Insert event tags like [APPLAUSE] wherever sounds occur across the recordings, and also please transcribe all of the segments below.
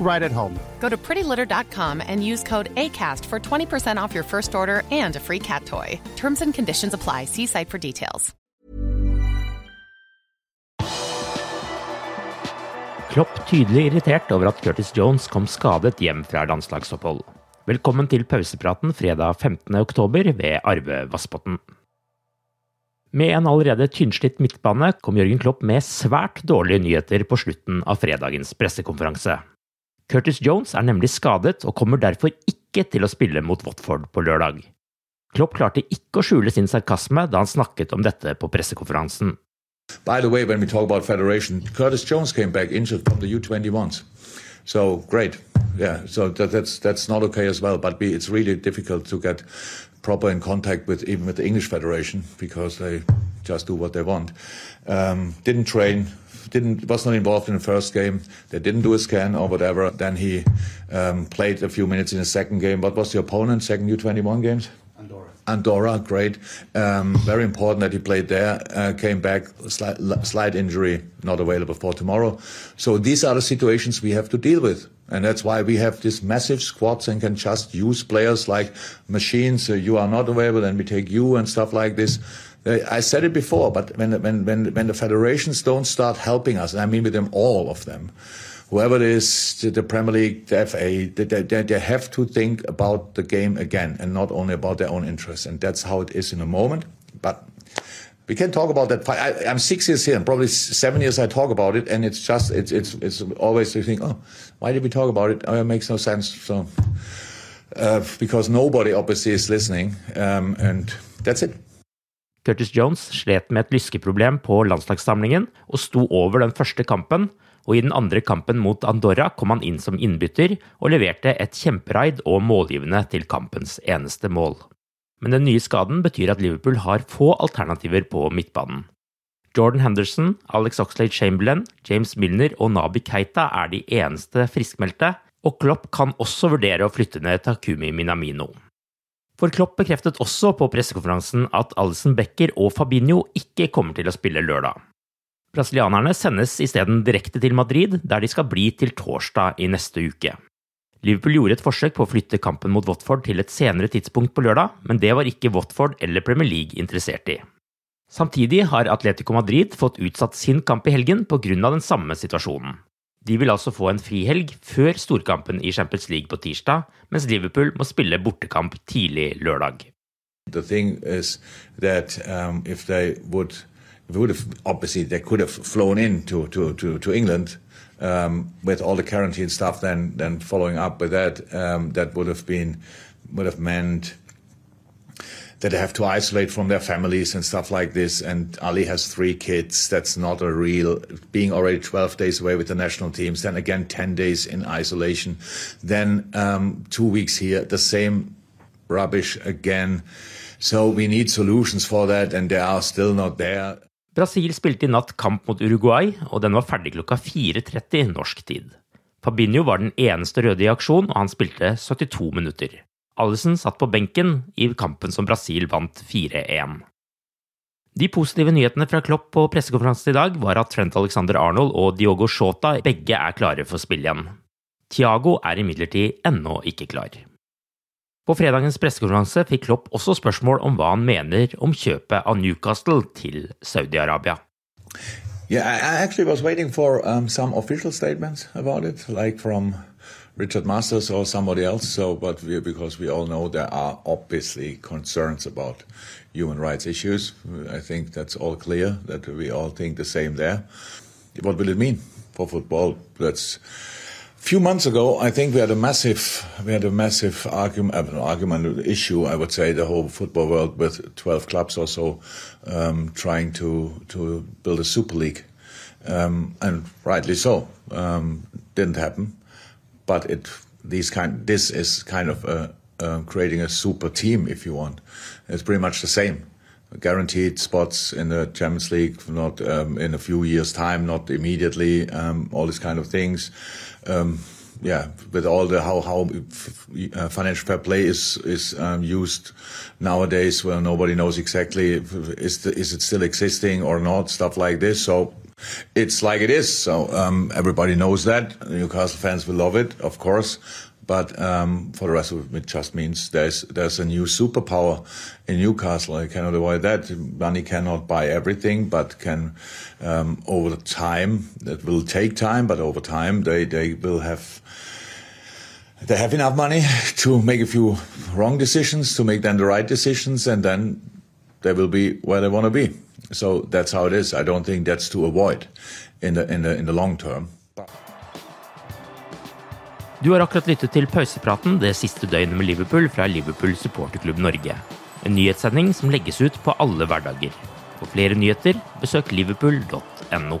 right at home. Go to prettylitter.com and use code ACAST for 20% off your first order and a free cat toy. Terms and conditions apply. See site for details. Klopp tydelig irritert over at Curtis Jones kom skadet hjem fra landslagsopphold. Velkommen til pausepraten fredag 15. oktober ved Arve Vassbotn. Med en allerede tynnslitt midtbane kom Jørgen Klopp med svært dårlige nyheter på slutten av fredagens pressekonferanse. Curtis Jones er nemlig skadet og kommer derfor ikke til å spille mot Watford på lørdag. Klopp klarte ikke å skjule sin sarkasme da han snakket om dette på pressekonferansen. By the way, when we talk about federation, Curtis Jones came back injured from the U21s. So great, yeah. So that, that's that's not okay as well. But we, it's really difficult to get proper in contact with even with the English federation because they just do what they want. Um, didn't train, didn't was not involved in the first game. They didn't do a scan or whatever. Then he um, played a few minutes in the second game. What was the opponent? Second U21 games. Andorra, Andorra, great. Um, very important that he played there. Uh, came back, slight, slight injury, not available for tomorrow. So these are the situations we have to deal with. And that's why we have these massive squads and can just use players like machines. Uh, you are not available, then we take you and stuff like this. I said it before, but when, when, when, when the federations don't start helping us, and I mean with them, all of them, whoever it is, the Premier League, the FA, they, they, they have to think about the game again and not only about their own interests. And that's how it is in a moment. But we can talk about that. I, am six years here, and probably seven years I talk about it, and it's just it's it's it's always to think, oh, why did we talk about it? Oh, it makes no sense. So uh, because nobody obviously is listening, um, and that's it. Curtis Jones slet med et lyskeproblem på landslagssamlingen og sto over den første kampen, og i den andre kampen mot Andorra kom han inn som innbytter og leverte et kjemperaid og målgivende til kampens eneste mål. Men den nye skaden betyr at Liverpool har få alternativer på midtbanen. Jordan Henderson, Alex Oxlade Chamberlain, James Milner og Nabi Keita er de eneste friskmeldte, og Klopp kan også vurdere å flytte ned Takumi Minamino. For Klopp bekreftet også på pressekonferansen at Alison Becker og Fabinho ikke kommer til å spille lørdag. Brasilianerne sendes isteden direkte til Madrid, der de skal bli til torsdag i neste uke. Liverpool gjorde et forsøk på å flytte kampen mot Watford til et senere tidspunkt på lørdag, men det var ikke Watford eller Premier League interessert i. Samtidig har Atletico Madrid fått utsatt sin kamp i helgen pga. den samme situasjonen. De vil altså få en frihelg før storkampen i Champions League på tirsdag, mens Liverpool må spille bortekamp tidlig lørdag. The thing is that um, if they would would to, to England um, with all the quarantine stuff. Then then following up with that, um, that would have been would have meant that have to isolate from their families and stuff like this. And Ali has three kids. That's not a real being already 12 days away with the national teams. Then again, 10 days in isolation. Then um, two weeks here. The same rubbish again. So we need solutions for that, and they are still not there. Brasil spilte i natt kamp mot Uruguay, og den var ferdig klokka 4.30 norsk tid. Fabinho var den eneste røde i aksjon, og han spilte 72 minutter. Allison satt på benken i kampen som Brasil vant 4-1. De positive nyhetene fra Klopp på pressekonferansen i dag var at Trent Alexander Arnold og Diogo Shota begge er klare for spill igjen. Thiago er imidlertid ennå ikke klar. På fredagens pressekonferanse fikk Klopp også spørsmål om hva han mener om kjøpet av Newcastle til Saudi-Arabia. Yeah, I actually for um, some official statements about it, like Richard Masters or somebody else. So, but we, because we all know there are obviously concerns about human rights issues, I think that's all clear. That we all think the same there. What will it mean for football? That's a few months ago, I think we had a massive, we had a massive argument, uh, argument issue. I would say the whole football world with 12 clubs or so um, trying to to build a super league, um, and rightly so. Um, didn't happen, but it these kind this is kind of a, creating a super team, if you want. It's pretty much the same guaranteed spots in the Champions League, not um, in a few years' time, not immediately, um, all these kind of things. Um, yeah, with all the how how uh, financial fair play is is um, used nowadays, where nobody knows exactly if, is the, is it still existing or not, stuff like this. So it's like it is. So um, everybody knows that. Newcastle fans will love it, of course. But um, for the rest of it, it just means there's there's a new superpower in Newcastle. I cannot avoid that. Money cannot buy everything, but can um, over time. That will take time, but over time they they will have they have enough money [LAUGHS] to make a few wrong decisions, to make then the right decisions, and then they will be where they want to be. So that's how it is. I don't think that's to avoid in the in the in the long term. Du har akkurat lyttet til pausepraten det siste døgnet med Liverpool fra Liverpool supporterklubb Norge. En nyhetssending som legges ut på alle hverdager. For flere nyheter, besøk liverpool.no.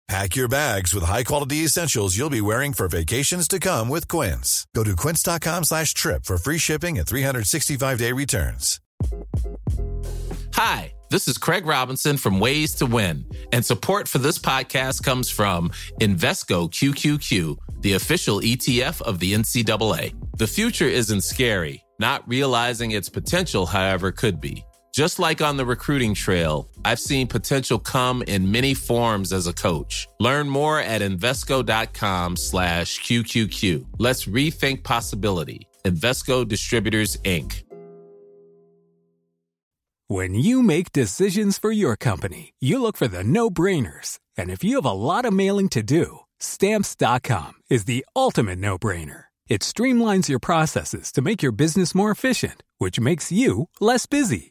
Pack your bags with high-quality essentials you'll be wearing for vacations to come with Quince. Go to quince.com slash trip for free shipping and 365-day returns. Hi, this is Craig Robinson from Ways to Win, and support for this podcast comes from Invesco QQQ, the official ETF of the NCAA. The future isn't scary. Not realizing its potential, however, could be. Just like on the recruiting trail, I've seen potential come in many forms as a coach. Learn more at Invesco.com slash QQQ. Let's rethink possibility. Invesco Distributors, Inc. When you make decisions for your company, you look for the no-brainers. And if you have a lot of mailing to do, Stamps.com is the ultimate no-brainer. It streamlines your processes to make your business more efficient, which makes you less busy.